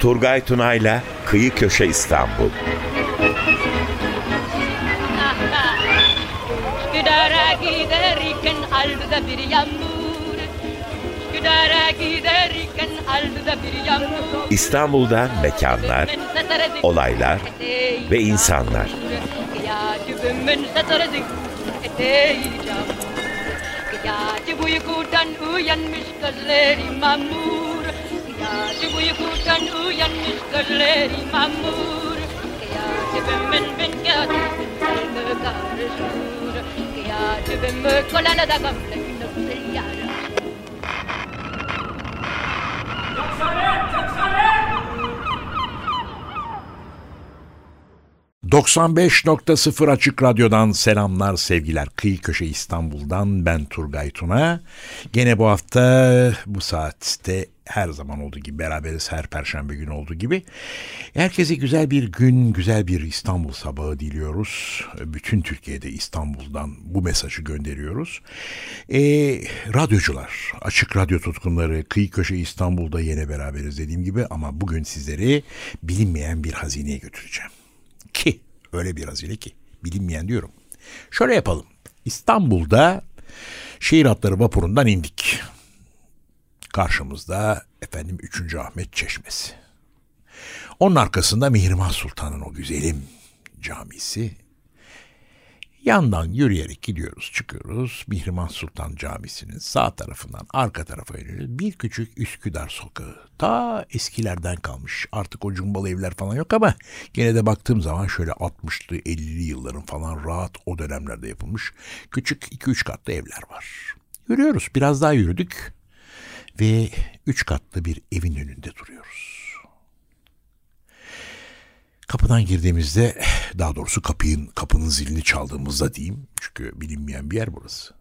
Turgay Tunay'la Kıyı Köşe İstanbul. Üsküdar'a giderken aldı bir yağmur Üsküdar'a giderken aldı bir yağmur İstanbul'da mekanlar, olaylar ve insanlar. Yaci uykudan uyanmış gözleri mamur mamur ben ben kolana da gamle Yoksa ne? 95.0 Açık Radyo'dan selamlar sevgiler. Kıyı Köşe İstanbul'dan ben Turgay Tuna. Gene bu hafta bu saatte her zaman olduğu gibi beraberiz her perşembe günü olduğu gibi. Herkese güzel bir gün, güzel bir İstanbul sabahı diliyoruz. Bütün Türkiye'de İstanbul'dan bu mesajı gönderiyoruz. E, radyocular, açık radyo tutkunları, kıyı köşe İstanbul'da yine beraberiz dediğim gibi ama bugün sizleri bilinmeyen bir hazineye götüreceğim. Ki öyle bir hazine ki bilinmeyen diyorum. Şöyle yapalım. İstanbul'da şehir hatları vapurundan indik. Karşımızda efendim 3. Ahmet Çeşmesi. Onun arkasında Mihrimah Sultan'ın o güzelim camisi. Yandan yürüyerek gidiyoruz, çıkıyoruz. Mihrimah Sultan Camisi'nin sağ tarafından arka tarafa iniyoruz. Bir küçük Üsküdar sokağı. Ta eskilerden kalmış. Artık o cumbalı evler falan yok ama gene de baktığım zaman şöyle 60'lı 50'li yılların falan rahat o dönemlerde yapılmış küçük 2-3 katlı evler var. Yürüyoruz. Biraz daha yürüdük ve 3 katlı bir evin önünde duruyoruz. Kapıdan girdiğimizde daha doğrusu kapının, kapının zilini çaldığımızda diyeyim. Çünkü bilinmeyen bir yer burası.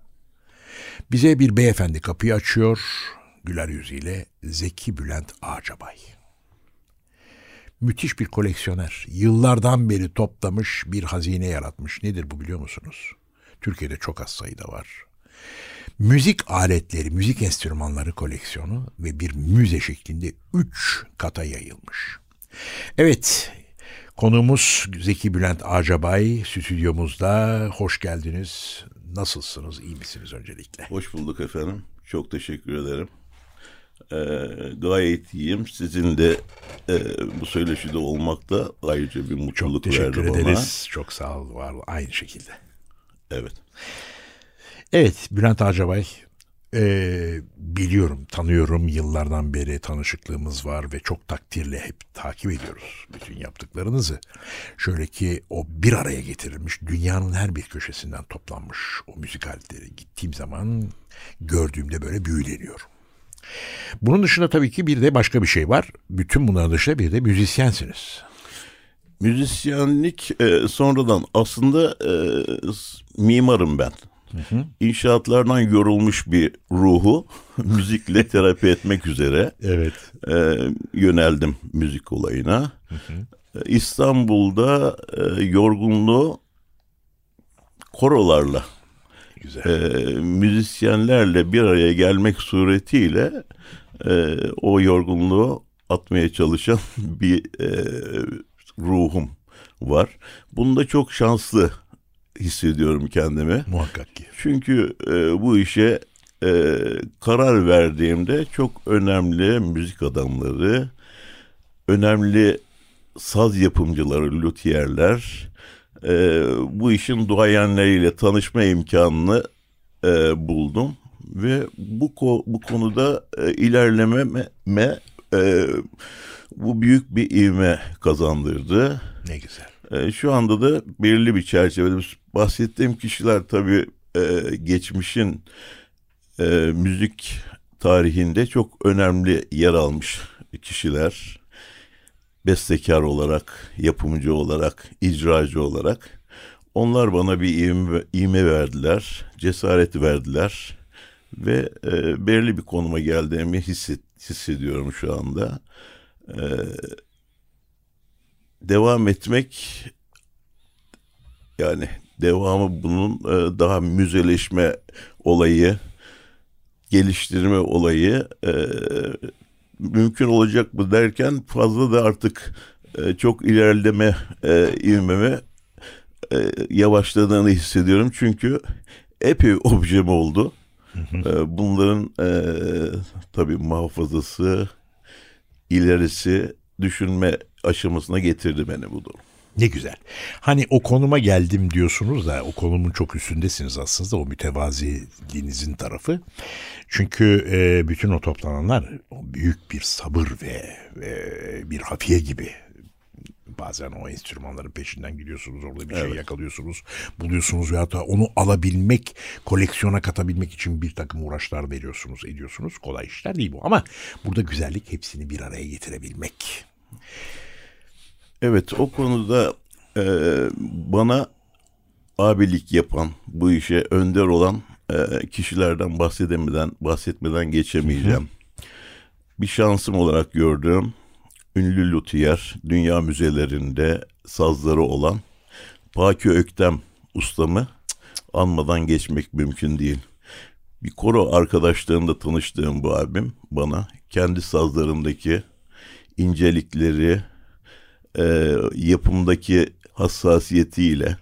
Bize bir beyefendi kapıyı açıyor. Güler yüzüyle Zeki Bülent Ağacabay. Müthiş bir koleksiyoner. Yıllardan beri toplamış bir hazine yaratmış. Nedir bu biliyor musunuz? Türkiye'de çok az sayıda var. Müzik aletleri, müzik enstrümanları koleksiyonu ve bir müze şeklinde üç kata yayılmış. Evet, Konuğumuz Zeki Bülent Acabay stüdyomuzda. Hoş geldiniz. Nasılsınız? İyi misiniz öncelikle? Hoş bulduk efendim. Çok teşekkür ederim. Ee, gayet iyiyim. Sizin de e, bu söyleşide olmak da ayrıca bir mutluluk Çok teşekkür verdi ederiz. bana. Çok sağ ol. Var aynı şekilde. Evet. Evet Bülent Acabay e, biliyorum, tanıyorum. Yıllardan beri tanışıklığımız var ve çok takdirle hep takip ediyoruz bütün yaptıklarınızı. Şöyle ki o bir araya getirilmiş, dünyanın her bir köşesinden toplanmış o müzik gittiğim zaman gördüğümde böyle büyüleniyorum. Bunun dışında tabii ki bir de başka bir şey var. Bütün bunların dışında bir de müzisyensiniz. Müzisyenlik e, sonradan aslında e, mimarım ben. İnşaatlardan yorulmuş bir ruhu müzikle terapi etmek üzere Evet. e, yöneldim müzik olayına. E, İstanbul'da e, yorgunluğu korolarla, Güzel. e, müzisyenlerle bir araya gelmek suretiyle e, o yorgunluğu atmaya çalışan bir e, ruhum var. Bunda çok şanslı hissediyorum kendimi. Muhakkak ki. Çünkü e, bu işe e, karar verdiğimde çok önemli müzik adamları, önemli saz yapımcıları, lütiyerler, e, bu işin duayenleriyle tanışma imkanını e, buldum ve bu ko- bu konuda e, ilerlememe e, bu büyük bir ivme kazandırdı. Ne güzel. E, şu anda da belirli bir çerçevede bahsettiğim kişiler tabii e, geçmişin e, müzik tarihinde çok önemli yer almış kişiler. Bestekar olarak, yapımcı olarak, icracı olarak. Onlar bana bir ivme, ivme verdiler, cesaret verdiler ve e, belirli bir konuma geldiğimi hissediyorum şu anda. E, devam etmek yani devamı bunun e, daha müzeleşme olayı geliştirme olayı e, mümkün olacak mı derken fazla da artık e, çok ilerleme ivmeme yavaşladığını hissediyorum. Çünkü epey objem oldu. Bunların tabii muhafazası, ilerisi düşünme aşamasına getirdi beni bu durum. Ne güzel. Hani o konuma geldim diyorsunuz da o konumun çok üstündesiniz aslında o mütevaziliğinizin tarafı. Çünkü e, bütün o toplananlar o büyük bir sabır ve e, bir hafiye gibi bazen o enstrümanların peşinden gidiyorsunuz orada bir şey yakalıyorsunuz buluyorsunuz veyahut da onu alabilmek koleksiyona katabilmek için bir takım uğraşlar veriyorsunuz ediyorsunuz kolay işler değil bu ama burada güzellik hepsini bir araya getirebilmek. Evet o konuda e, bana abilik yapan bu işe önder olan e, kişilerden bahsedemeden bahsetmeden geçemeyeceğim. Bir şansım olarak gördüğüm ünlü luthier dünya müzelerinde sazları olan Baki Öktem ustamı anmadan geçmek mümkün değil. Bir koro arkadaşlarımda tanıştığım bu abim bana kendi sazlarındaki incelikleri, e, yapımdaki hassasiyetiyle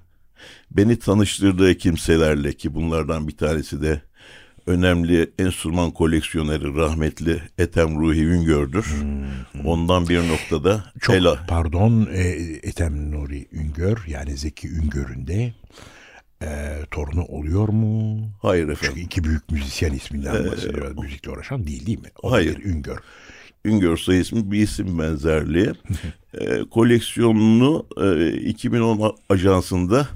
beni tanıştırdığı kimselerle ki bunlardan bir tanesi de önemli enstrüman koleksiyoneri rahmetli Ethem Ruhi Üngör'dür. Ondan bir noktada Çok el- pardon e, Ethem Nuri Üngör yani Zeki Üngör'ün de e, torunu oluyor mu? Hayır Çünkü efendim. iki büyük müzisyen isminden bahsediyor. Müzikle uğraşan değil değil mi? O Hayır. bir Üngör. Üngör soy ismi bir isim benzerliği. e, koleksiyonunu e, 2010 ajansında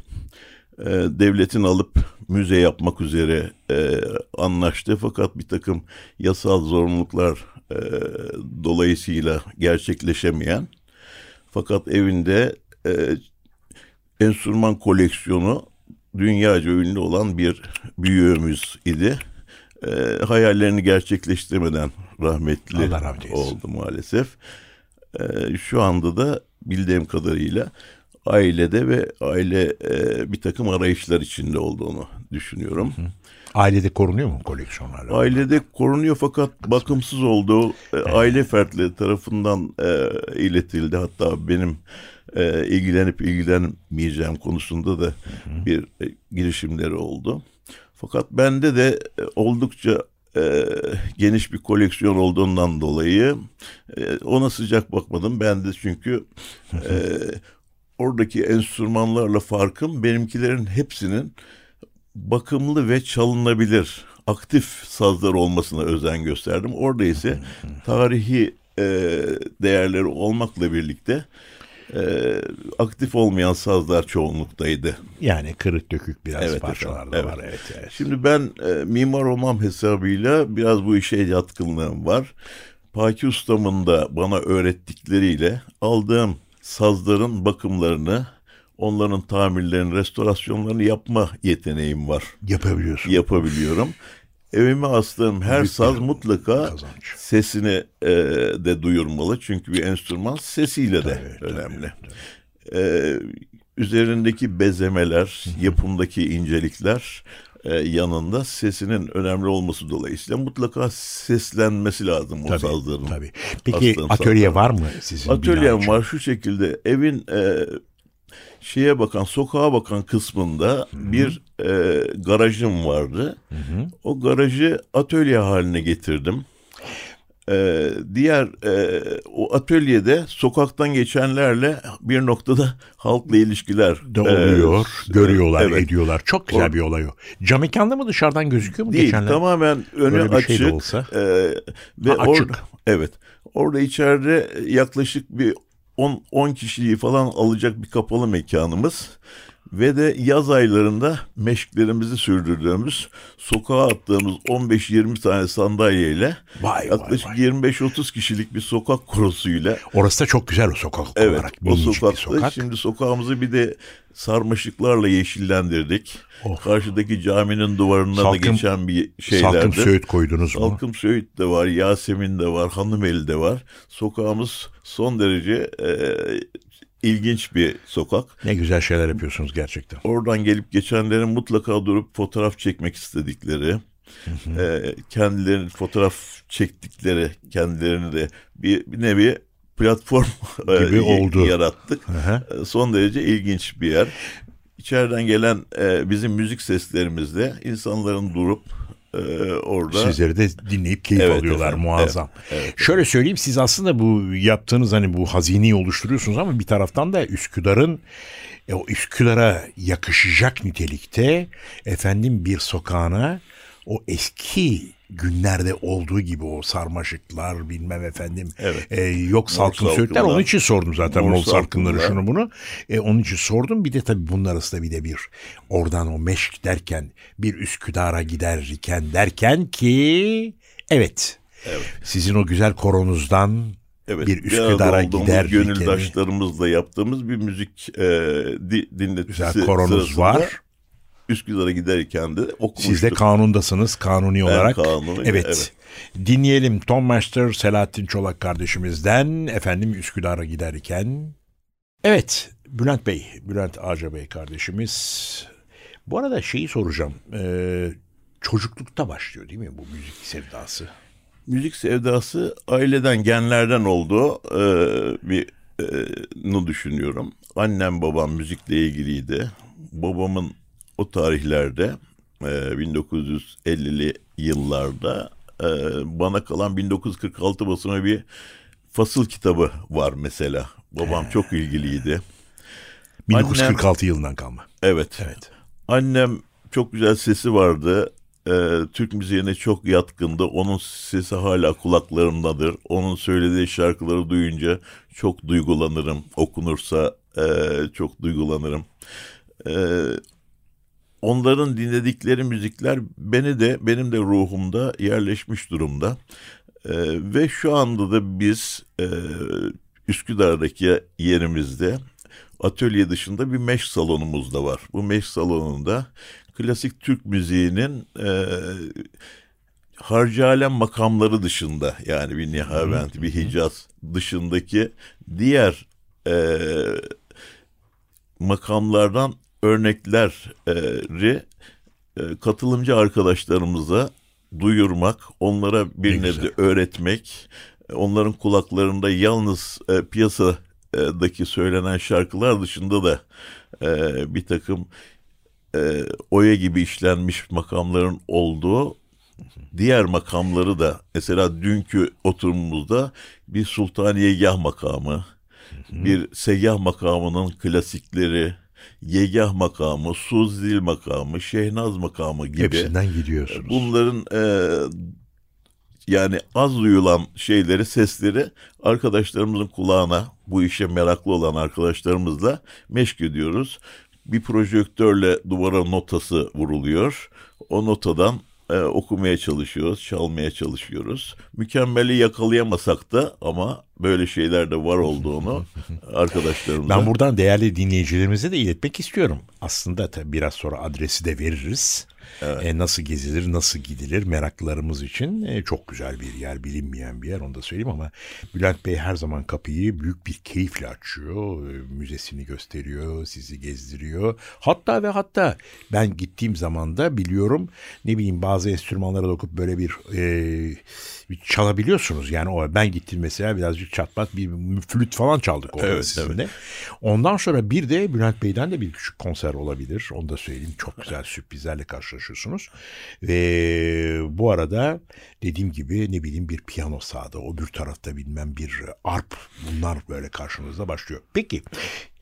e, devletin alıp müze yapmak üzere e, anlaştı. Fakat bir takım yasal zorunluluklar e, dolayısıyla gerçekleşemeyen fakat evinde e, enstrüman koleksiyonu dünyaca ünlü olan bir büyüğümüz idi. E, hayallerini gerçekleştirmeden rahmetli oldu maalesef. E, şu anda da bildiğim kadarıyla ailede ve aile e, bir takım arayışlar içinde olduğunu düşünüyorum. Ailede korunuyor mu koleksiyonlarla? Ailede korunuyor fakat bakımsız olduğu e, aile fertleri tarafından e, iletildi. Hatta benim e, ilgilenip ilgilenmeyeceğim konusunda da bir e, girişimleri oldu. Fakat bende de e, oldukça e, geniş bir koleksiyon olduğundan dolayı e, ona sıcak bakmadım. Ben de çünkü e, oradaki enstrümanlarla farkım benimkilerin hepsinin bakımlı ve çalınabilir aktif sazlar olmasına özen gösterdim. Orada ise tarihi e, değerleri olmakla birlikte e, aktif olmayan sazlar çoğunluktaydı. Yani kırık dökük biraz Evet parçalar da efendim, var. Evet, evet. Şimdi ben e, mimar olmam hesabıyla biraz bu işe yatkınlığım var. Paki ustamın da bana öğrettikleriyle aldığım sazların bakımlarını, onların tamirlerini, restorasyonlarını yapma yeteneğim var. Yapabiliyorsun. Yapabiliyorum. Evime astığım her Büyük saz mutlaka kazanç. sesini e, de duyurmalı. Çünkü bir enstrüman sesiyle de Tabii, tabii, önemli. E, üzerindeki bezemeler, yapımdaki incelikler e, yanında sesinin önemli olması dolayısıyla mutlaka seslenmesi lazım o Tabii, sazların. tabii. Peki atölye sazların. var mı sizin? için? var şu şekilde evin e, şeye bakan sokağa bakan kısmında bir e, garajım vardı. O garajı atölye haline getirdim. E, diğer e, o atölyede sokaktan geçenlerle bir noktada halkla ilişkiler de e, oluyor, görüyorlar, evet. ediyorlar. Çok güzel O- bir olay o. Cam mekanlı mı dışarıdan gözüküyor mu Değil geçenler? tamamen önü şey de açık. olsa. e, ve Ha, açık. orada evet orada içeride yaklaşık bir 10 10 kişiliği falan alacak bir kapalı mekanımız ve de yaz aylarında meşklerimizi sürdürdüğümüz sokağa attığımız 15-20 tane sandalyeyle Vay yaklaşık vay. 25-30 kişilik bir sokak korosuyla Orası da çok güzel o sokak Evet, olarak. o Minicik bir sokakta sokak. şimdi sokağımızı bir de sarmaşıklarla yeşillendirdik. Oh. Karşıdaki caminin duvarına Salkım- da geçen bir Salkım şeylerdi. söğüt koydunuz mu? Salkım Söğüt de var, Yasemin de var, Hanımeli de var. Sokağımız son derece e, ilginç bir sokak. Ne güzel şeyler yapıyorsunuz gerçekten. Oradan gelip geçenlerin mutlaka durup fotoğraf çekmek istedikleri, e, kendilerini fotoğraf çektikleri kendilerini de bir, bir nevi platform e, Gibi oldu. yarattık. Aha. E, Son derece ilginç bir yer. İçeriden gelen e, bizim müzik seslerimizde insanların durup e, orada Sizleri de dinleyip keyif Evet alıyorlar efendim, muazzam. evet, evet. Şöyle söyleyeyim siz aslında bu yaptığınız hani bu hazineyi oluşturuyorsunuz ama bir taraftan da Üsküdar'ın e, o Üsküdar'a yakışacak nitelikte efendim bir sokağına o eski günlerde olduğu gibi o sarmaşıklar bilmem efendim Evet. e, yok salkın söğütler onun için sordum zaten Mor salkınları şunu bunu. E, onun için sordum. Bir de tabii bunlar arasında bir de bir oradan o meşk derken bir Üsküdar'a giderken derken ki evet, sizin o güzel koronuzdan Evet, bir Üsküdar'a gider gönüldaşlarımızla yaptığımız bir müzik e, di, dinletisi güzel koronuz sırasında var. Üsküdar'a giderken de okumuştuk. Siz de kanundasınız kanuni olarak. kanuni, evet. evet. Dinleyelim Tom Master Selahattin Çolak kardeşimizden efendim Üsküdar'a giderken. Evet Bülent Bey, Bülent Ağca Bey kardeşimiz. Bu arada şeyi soracağım. Ee, çocuklukta başlıyor değil mi bu müzik sevdası? Müzik sevdası aileden, genlerden olduğu e, bir e, düşünüyorum. Annem babam müzikle ilgiliydi. Babamın o tarihlerde e, 1950'li yıllarda e, bana kalan 1946 basımı bir fasıl kitabı var mesela. Babam çok ilgiliydi. 1946 yılından kalma. Evet. Evet. Annem çok güzel sesi vardı. Ee, Türk müziğine çok yatkındı. Onun sesi hala kulaklarımdadır. Onun söylediği şarkıları duyunca çok duygulanırım. Okunursa e, çok duygulanırım. Ee, onların dinledikleri müzikler beni de benim de ruhumda yerleşmiş durumda. Ee, ve şu anda da biz e, Üsküdar'daki yerimizde atölye dışında bir meş salonumuz da var. Bu meş salonunda klasik Türk müziğinin e, harcalem makamları dışında yani bir Nihavent, bir Hicaz dışındaki diğer e, makamlardan örnekleri e, katılımcı arkadaşlarımıza duyurmak, onlara bir Ne nebze öğretmek, onların kulaklarında yalnız e, piyasadaki söylenen şarkılar dışında da e, bir takım e, oya gibi işlenmiş makamların olduğu diğer makamları da mesela dünkü oturumumuzda bir Sultaniyegah makamı, bir Segah makamının klasikleri, Yegah makamı, Suzdil makamı, Şehnaz makamı gibi Hepsinden gidiyorsunuz. bunların e, yani az duyulan şeyleri, sesleri arkadaşlarımızın kulağına, bu işe meraklı olan arkadaşlarımızla meşk ediyoruz. Bir projektörle duvara notası vuruluyor. O notadan e, okumaya çalışıyoruz, çalmaya çalışıyoruz. Mükemmeli yakalayamasak da ama böyle şeyler de var olduğunu arkadaşlarımıza Ben buradan değerli dinleyicilerimize de iletmek istiyorum. Aslında tabii biraz sonra adresi de veririz. E, nasıl gezilir, nasıl gidilir meraklılarımız için e, çok güzel bir yer, bilinmeyen bir yer onu da söyleyeyim ama Bülent Bey her zaman kapıyı büyük bir keyifle açıyor. E, müzesini gösteriyor, sizi gezdiriyor. Hatta ve hatta ben gittiğim zaman da biliyorum ne bileyim bazı enstrümanlara dokup böyle bir, e, bir çalabiliyorsunuz. Yani o ben gittim mesela birazcık çatlat bir flüt falan çaldık orada Evet, sizinle. Ondan sonra bir de Bülent Bey'den de bir küçük konser olabilir. Onu da söyleyeyim. Çok güzel sürprizlerle karşılaşıyorsunuz. Ve bu arada dediğim gibi ne bileyim bir piyano sağda, o bir tarafta bilmem bir arp bunlar böyle karşınızda başlıyor. Peki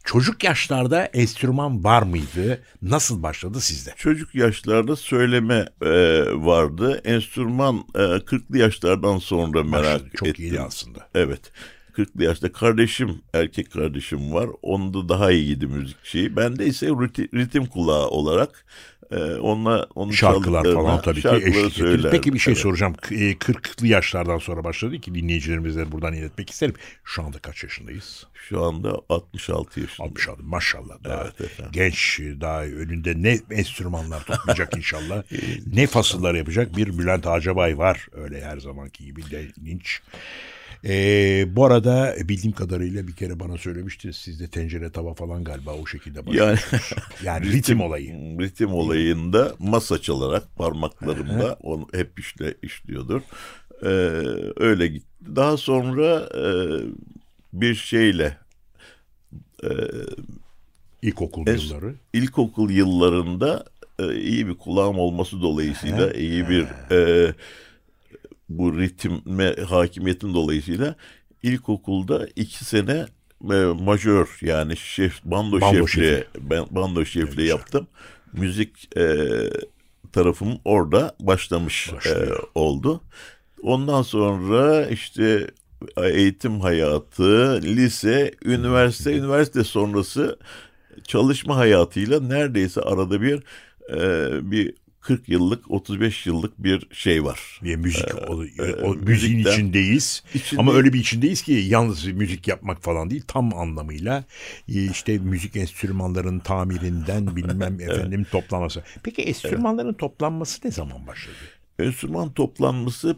çocuk yaşlarda enstrüman var mıydı? Nasıl başladı sizde? Çocuk yaşlarda söyleme e, vardı. Enstrüman e, 40'lı yaşlardan sonra merak Başladı. Çok ettim. iyiydi aslında. Evet. 40'lı yaşta kardeşim, erkek kardeşim var. Onda daha iyiydi müzik şeyi. Bende ise riti- ritim kulağı olarak e, onunla onun Şarkılar falan tabii ki eşlik söylerdim. Peki bir şey Evet. soracağım. E, 40'lı yaşlardan sonra başladı ki dinleyicilerimize buradan iletmek isterim. Şu anda kaç yaşındayız? Şu anda 66 yaşındayım. 66 maşallah. Daha Evet efendim. genç, daha önünde ne enstrümanlar tutmayacak inşallah. ne fasıllar yapacak bir Bülent Acabay var. Öyle her zamanki gibi de linç. Ee, bu arada bildiğim kadarıyla bir kere bana söylemiştiniz. Sizde tencere tava falan galiba o şekilde Yani başlıyorsunuz. Yani, ritim olayı. Ritim olayında masa çalarak parmaklarımla onu hep işle işliyordur. Ee, öyle gitti. Daha sonra e, bir şeyle e, İlkokul Es- yılları. ilkokul yıllarında e, iyi bir kulağım olması dolayısıyla iyi bir e, bu ritme hakimiyetin dolayısıyla ilkokulda iki sene e, majör yani şef bando, Bando şefliği ben bando şefliği yaptım. Müzik e, tarafım orada başlamış e, oldu. Ondan sonra işte eğitim hayatı, lise, üniversite, üniversite sonrası çalışma hayatıyla neredeyse arada bir e, bir 40 yıllık 35 yıllık bir şey var. Bir müzik o, e, o müziğin müzikten- içindeyiz. İçinde- Ama öyle bir içindeyiz ki yalnız müzik yapmak falan değil tam anlamıyla e, işte müzik enstrümanlarının tamirinden bilmem efendim toplanması. Peki enstrümanların toplanması ne zaman başladı? Enstrüman toplanması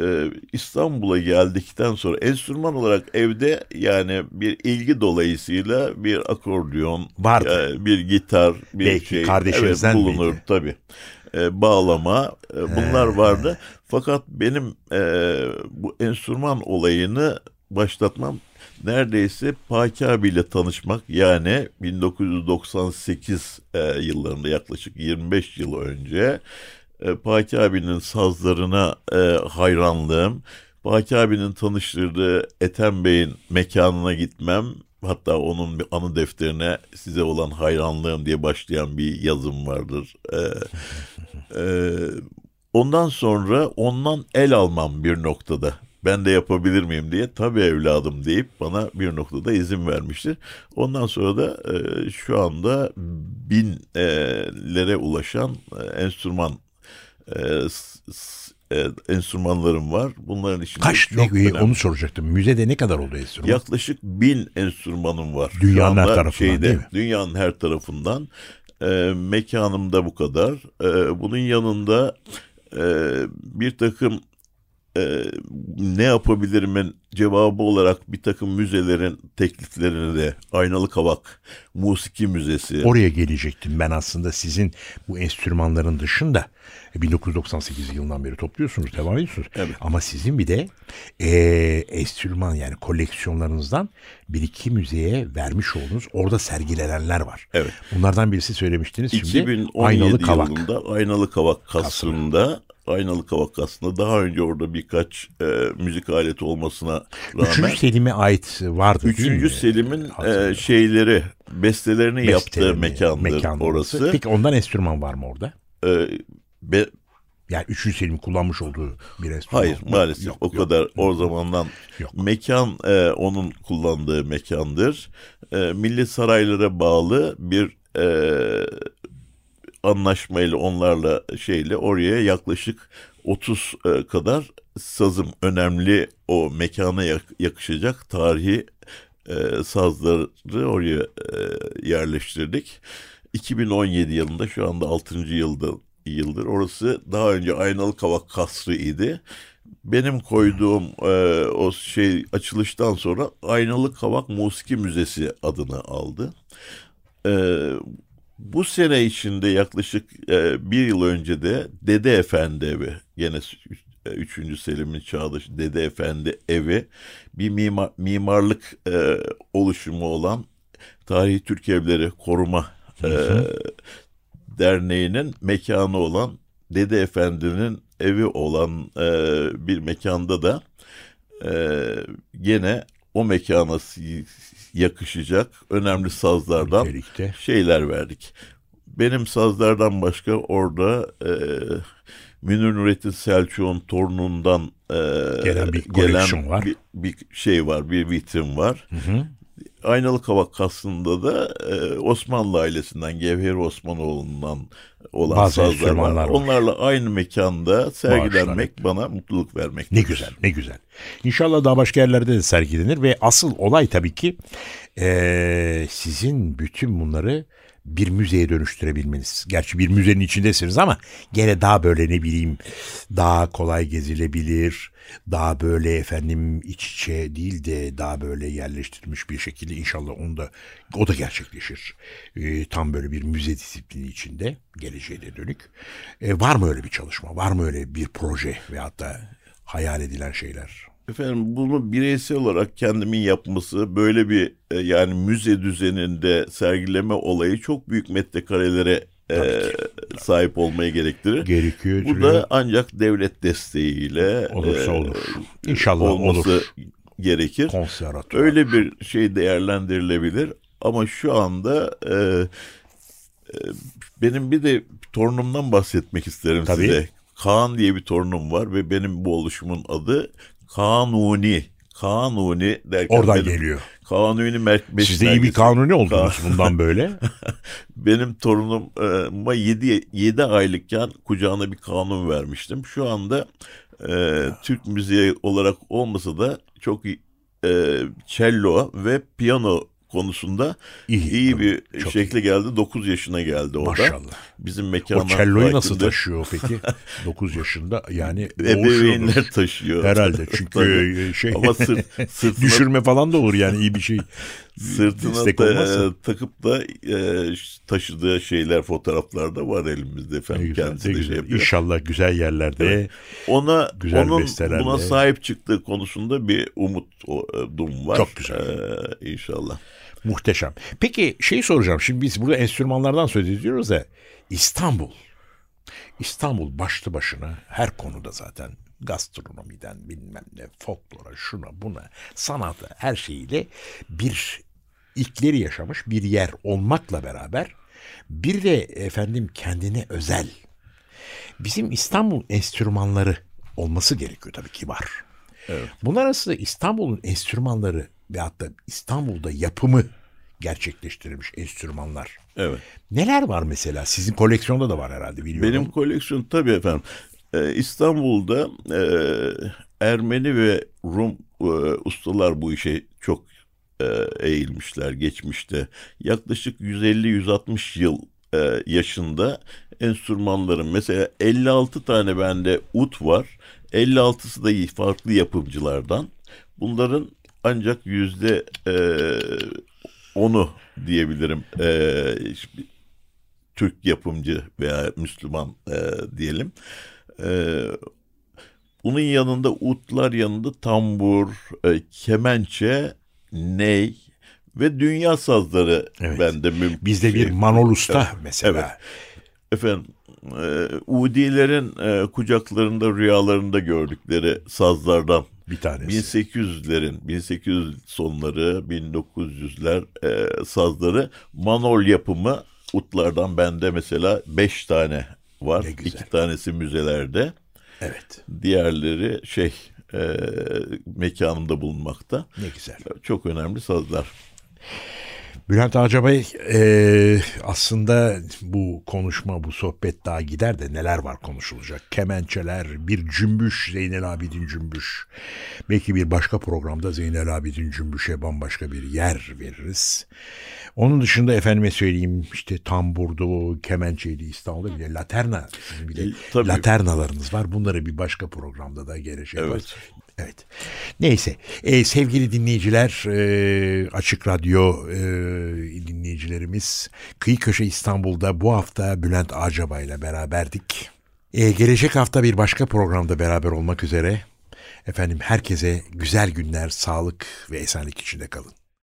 e, İstanbul'a geldikten sonra enstrüman olarak evde yani bir ilgi dolayısıyla bir akordeon, Vardı. e, bir gitar, bir Belki şey kardeşinizden evet, bulunur miydi? tabii. E, bağlama e, bunlar vardı. Fakat benim e, bu enstrüman olayını başlatmam neredeyse Paki abiyle tanışmak yani 1998 e, yıllarında yaklaşık 25 yıl önce e, Paki abinin sazlarına e, hayranlığım, Paki abinin tanıştırdığı Ethem Bey'in mekanına gitmem, hatta onun bir anı defterine size olan hayranlığım diye başlayan bir yazım vardır. E, e, ondan sonra ondan el almam bir noktada. Ben de yapabilir miyim diye tabii evladım deyip bana bir noktada izin vermiştir. Ondan sonra da e, şu anda binlere ulaşan e, enstrüman e, e, enstrümanlarım var. Bunların içinde Kaç çok ne, önemli. onu soracaktım. Müzede ne kadar oldu enstrüman? Yaklaşık bin enstrümanım var. Dünyanın her tarafından, değil mi? Dünyanın her tarafından. E, mekanımda bu kadar. E, bunun yanında e, bir takım e, ne yapabilirimin cevabı olarak bir takım müzelerin tekliflerini de Aynalı Kavak Musiki Müzesi. Oraya gelecektim ben aslında sizin bu enstrümanların dışında e, 1998 yılından beri topluyorsunuz, devam ediyorsunuz. Evet. Ama sizin bir de e, enstrüman yani koleksiyonlarınızdan bir iki müzeye vermiş olduğunuz orada sergilenenler var. Evet. Bunlardan birisi söylemiştiniz şimdi 2017 Aynalı Kavak. yılında Aynalı Kavak Kasrı'nda Aynalı Kavak Kasrı'nda daha önce orada birkaç e, müzik aleti olmasına rağmen Üçüncü Selim'e ait vardı Üçüncü mi? Selim'in e, şeyleri bestelerini yaptığı mekandır mekanı orası. Peki ondan enstrüman var mı orada? E, be- Yani üçüncü Selim kullanmış olduğu bir enstrüman. hayır mı? maalesef Yok, o yok. kadar o zamandan Yok. mekan e, onun kullandığı mekandır. E, Milli Saraylara bağlı bir e, anlaşmayla onlarla şeyle oraya yaklaşık 30 e, kadar sazım önemli o mekana yak- yakışacak tarihi e, sazları oraya e, yerleştirdik. 2017 yılında şu anda 6. yılda yıldır. Orası daha önce Aynalı Kavak Kasrı idi. Benim koyduğum e, o şey açılıştan sonra Aynalı Kavak Musiki Müzesi adını aldı. E, bu sene içinde yaklaşık e, bir yıl önce de Dede Efendi evi gene 3. Selim'in çağdaşı Dede Efendi evi bir mimar, mimarlık e, oluşumu olan Tarihi Türk Evleri Koruma e, Derneği'nin mekanı olan Dede Efendi'nin evi olan e, bir mekanda da e, gene o mekana yakışacak önemli sazlardan Nitelikte. şeyler verdik. Benim sazlardan başka orada e, Münir Nurettin Selçuk'un torunundan e, Gelen bir koleksiyon var. Bir, bir şey var, bir vitrin var. Aynalı Kavak Kasrı'nda da e, Osmanlı ailesinden, Gevher Osmanoğlu'ndan olan Bazı sazlar var. var. Onlarla aynı mekanda sergilenmek bana mutluluk vermektedir. Ne güzel, ne güzel. İnşallah daha başka yerlerde de sergilenir ve asıl olay tabii ki eee, sizin bütün bunları bir müzeye dönüştürebilmeniz. Gerçi bir müzenin içindesiniz ama gene daha böyle ne bileyim daha kolay gezilebilir. Daha böyle efendim iç içe değil de daha böyle yerleştirilmiş bir şekilde inşallah onu da o da gerçekleşir. Ee, tam böyle bir müze disiplini içinde geleceğe de dönük. Ee, var mı öyle bir çalışma? Var mı öyle bir proje veyahut da hayal edilen şeyler? Efendim bunu bireysel olarak kendimin yapması böyle bir e, yani müze düzeninde sergileme olayı çok büyük metrekarelere e, sahip olmayı gerektirir. Gerekiyor. Bu da ancak devlet desteğiyle Olursa e, olur. İnşallah olması olur. gerekir. konservatuvar. Öyle bir şey değerlendirilebilir ama şu anda e, e, benim bir de torunumdan bahsetmek isterim Tabii. size. Kaan diye bir torunum var ve benim bu oluşumun adı Kanuni. Kanuni derken Oradan benim geliyor. Kanuni Mer- Siz de iyi bir kanuni oldunuz bundan böyle. Benim torunuma 7, 7 aylıkken kucağına bir kanun vermiştim. Şu anda e, Türk müziği olarak olmasa da çok e, cello ve piyano konusunda İyi, iyi, bir çok şekle geldi. 9 yaşına geldi o da. Maşallah. Bizim O mekanlar cello'yu nasıl taşıyor peki? 9 yaşında yani Ebeveynler taşıyor. Herhalde çünkü şey Ama sırt, sırtına, düşürme falan da olur yani iyi bir şey. Sırtına da, e, takıp da e, taşıdığı şeyler fotoğraflarda var elimizde Ne efendim. güzel, Kendisi ne de güzel. şey yapıyor. İnşallah güzel yerlerde Ona Güzel onun bestelerle. buna sahip çıktığı konusunda bir umut o, e, var. Çok güzel. Ee, inşallah. muhteşem. Peki şey soracağım. Şimdi biz burada enstrümanlardan söz ediyoruz da İstanbul. İstanbul başlı başına her konuda zaten gastronomiden bilmem ne folklora şuna buna sanata her şeyiyle bir ilkleri yaşamış bir yer olmakla beraber bir de efendim kendine özel bizim İstanbul enstrümanları olması gerekiyor tabii ki var. Bunlar arasında İstanbul'un enstrümanları ve hatta İstanbul'da yapımı gerçekleştirilmiş enstrümanlar. Evet. Neler var mesela? Sizin koleksiyonda da var herhalde biliyorum. Benim koleksiyon tabii efendim. Ee, İstanbul'da e, Ermeni ve Rum e, ustalar bu işe çok eğilmişler geçmişte. Yaklaşık 150-160 yıl e, yaşında enstrümanların mesela 56 tane bende ut var. 56'sı da farklı yapımcılardan. Bunların ancak yüzde e, onu diyebilirim. E, Türk yapımcı veya Müslüman e, diyelim. E, bunun yanında utlar yanında tambur, e, kemençe, ney ve dünya sazları Evet. bende mümkün. Bizde bir. Manol Usta mesela. evet. Efendim, e, Udilerin e, kucaklarında rüyalarında gördükleri sazlardan Bir tanesi. 1800'lerin 1800 sonları 1900'ler e, sazları Manol yapımı utlardan bende mesela 5 tane var. Ne güzel. İki tanesi müzelerde. Evet. Diğerleri şey e, mekanımda bulunmakta. Ne güzel. Çok önemli sazlar. Bülent Ağacabay eee, aslında bu konuşma, bu sohbet daha gider de neler var konuşulacak. Kemençeler, bir cümbüş, Zeynel Abidin cümbüş. Belki bir başka programda Zeynel Abidin cümbüşe bambaşka bir yer veririz. Onun dışında efendime söyleyeyim işte tamburdu, kemençeydi İstanbul'da bile laterna. De E, tabii. laternalarınız var. Bunları bir başka programda da gelecek. Evet. Evet. Neyse. Ee, sevgili dinleyiciler, e, Açık Radyo e, dinleyicilerimiz, Kıyı Köşe İstanbul'da bu hafta Bülent Acaba ile beraberdik. Ee, gelecek hafta bir başka programda beraber olmak üzere. Efendim herkese güzel günler, sağlık ve esenlik içinde kalın.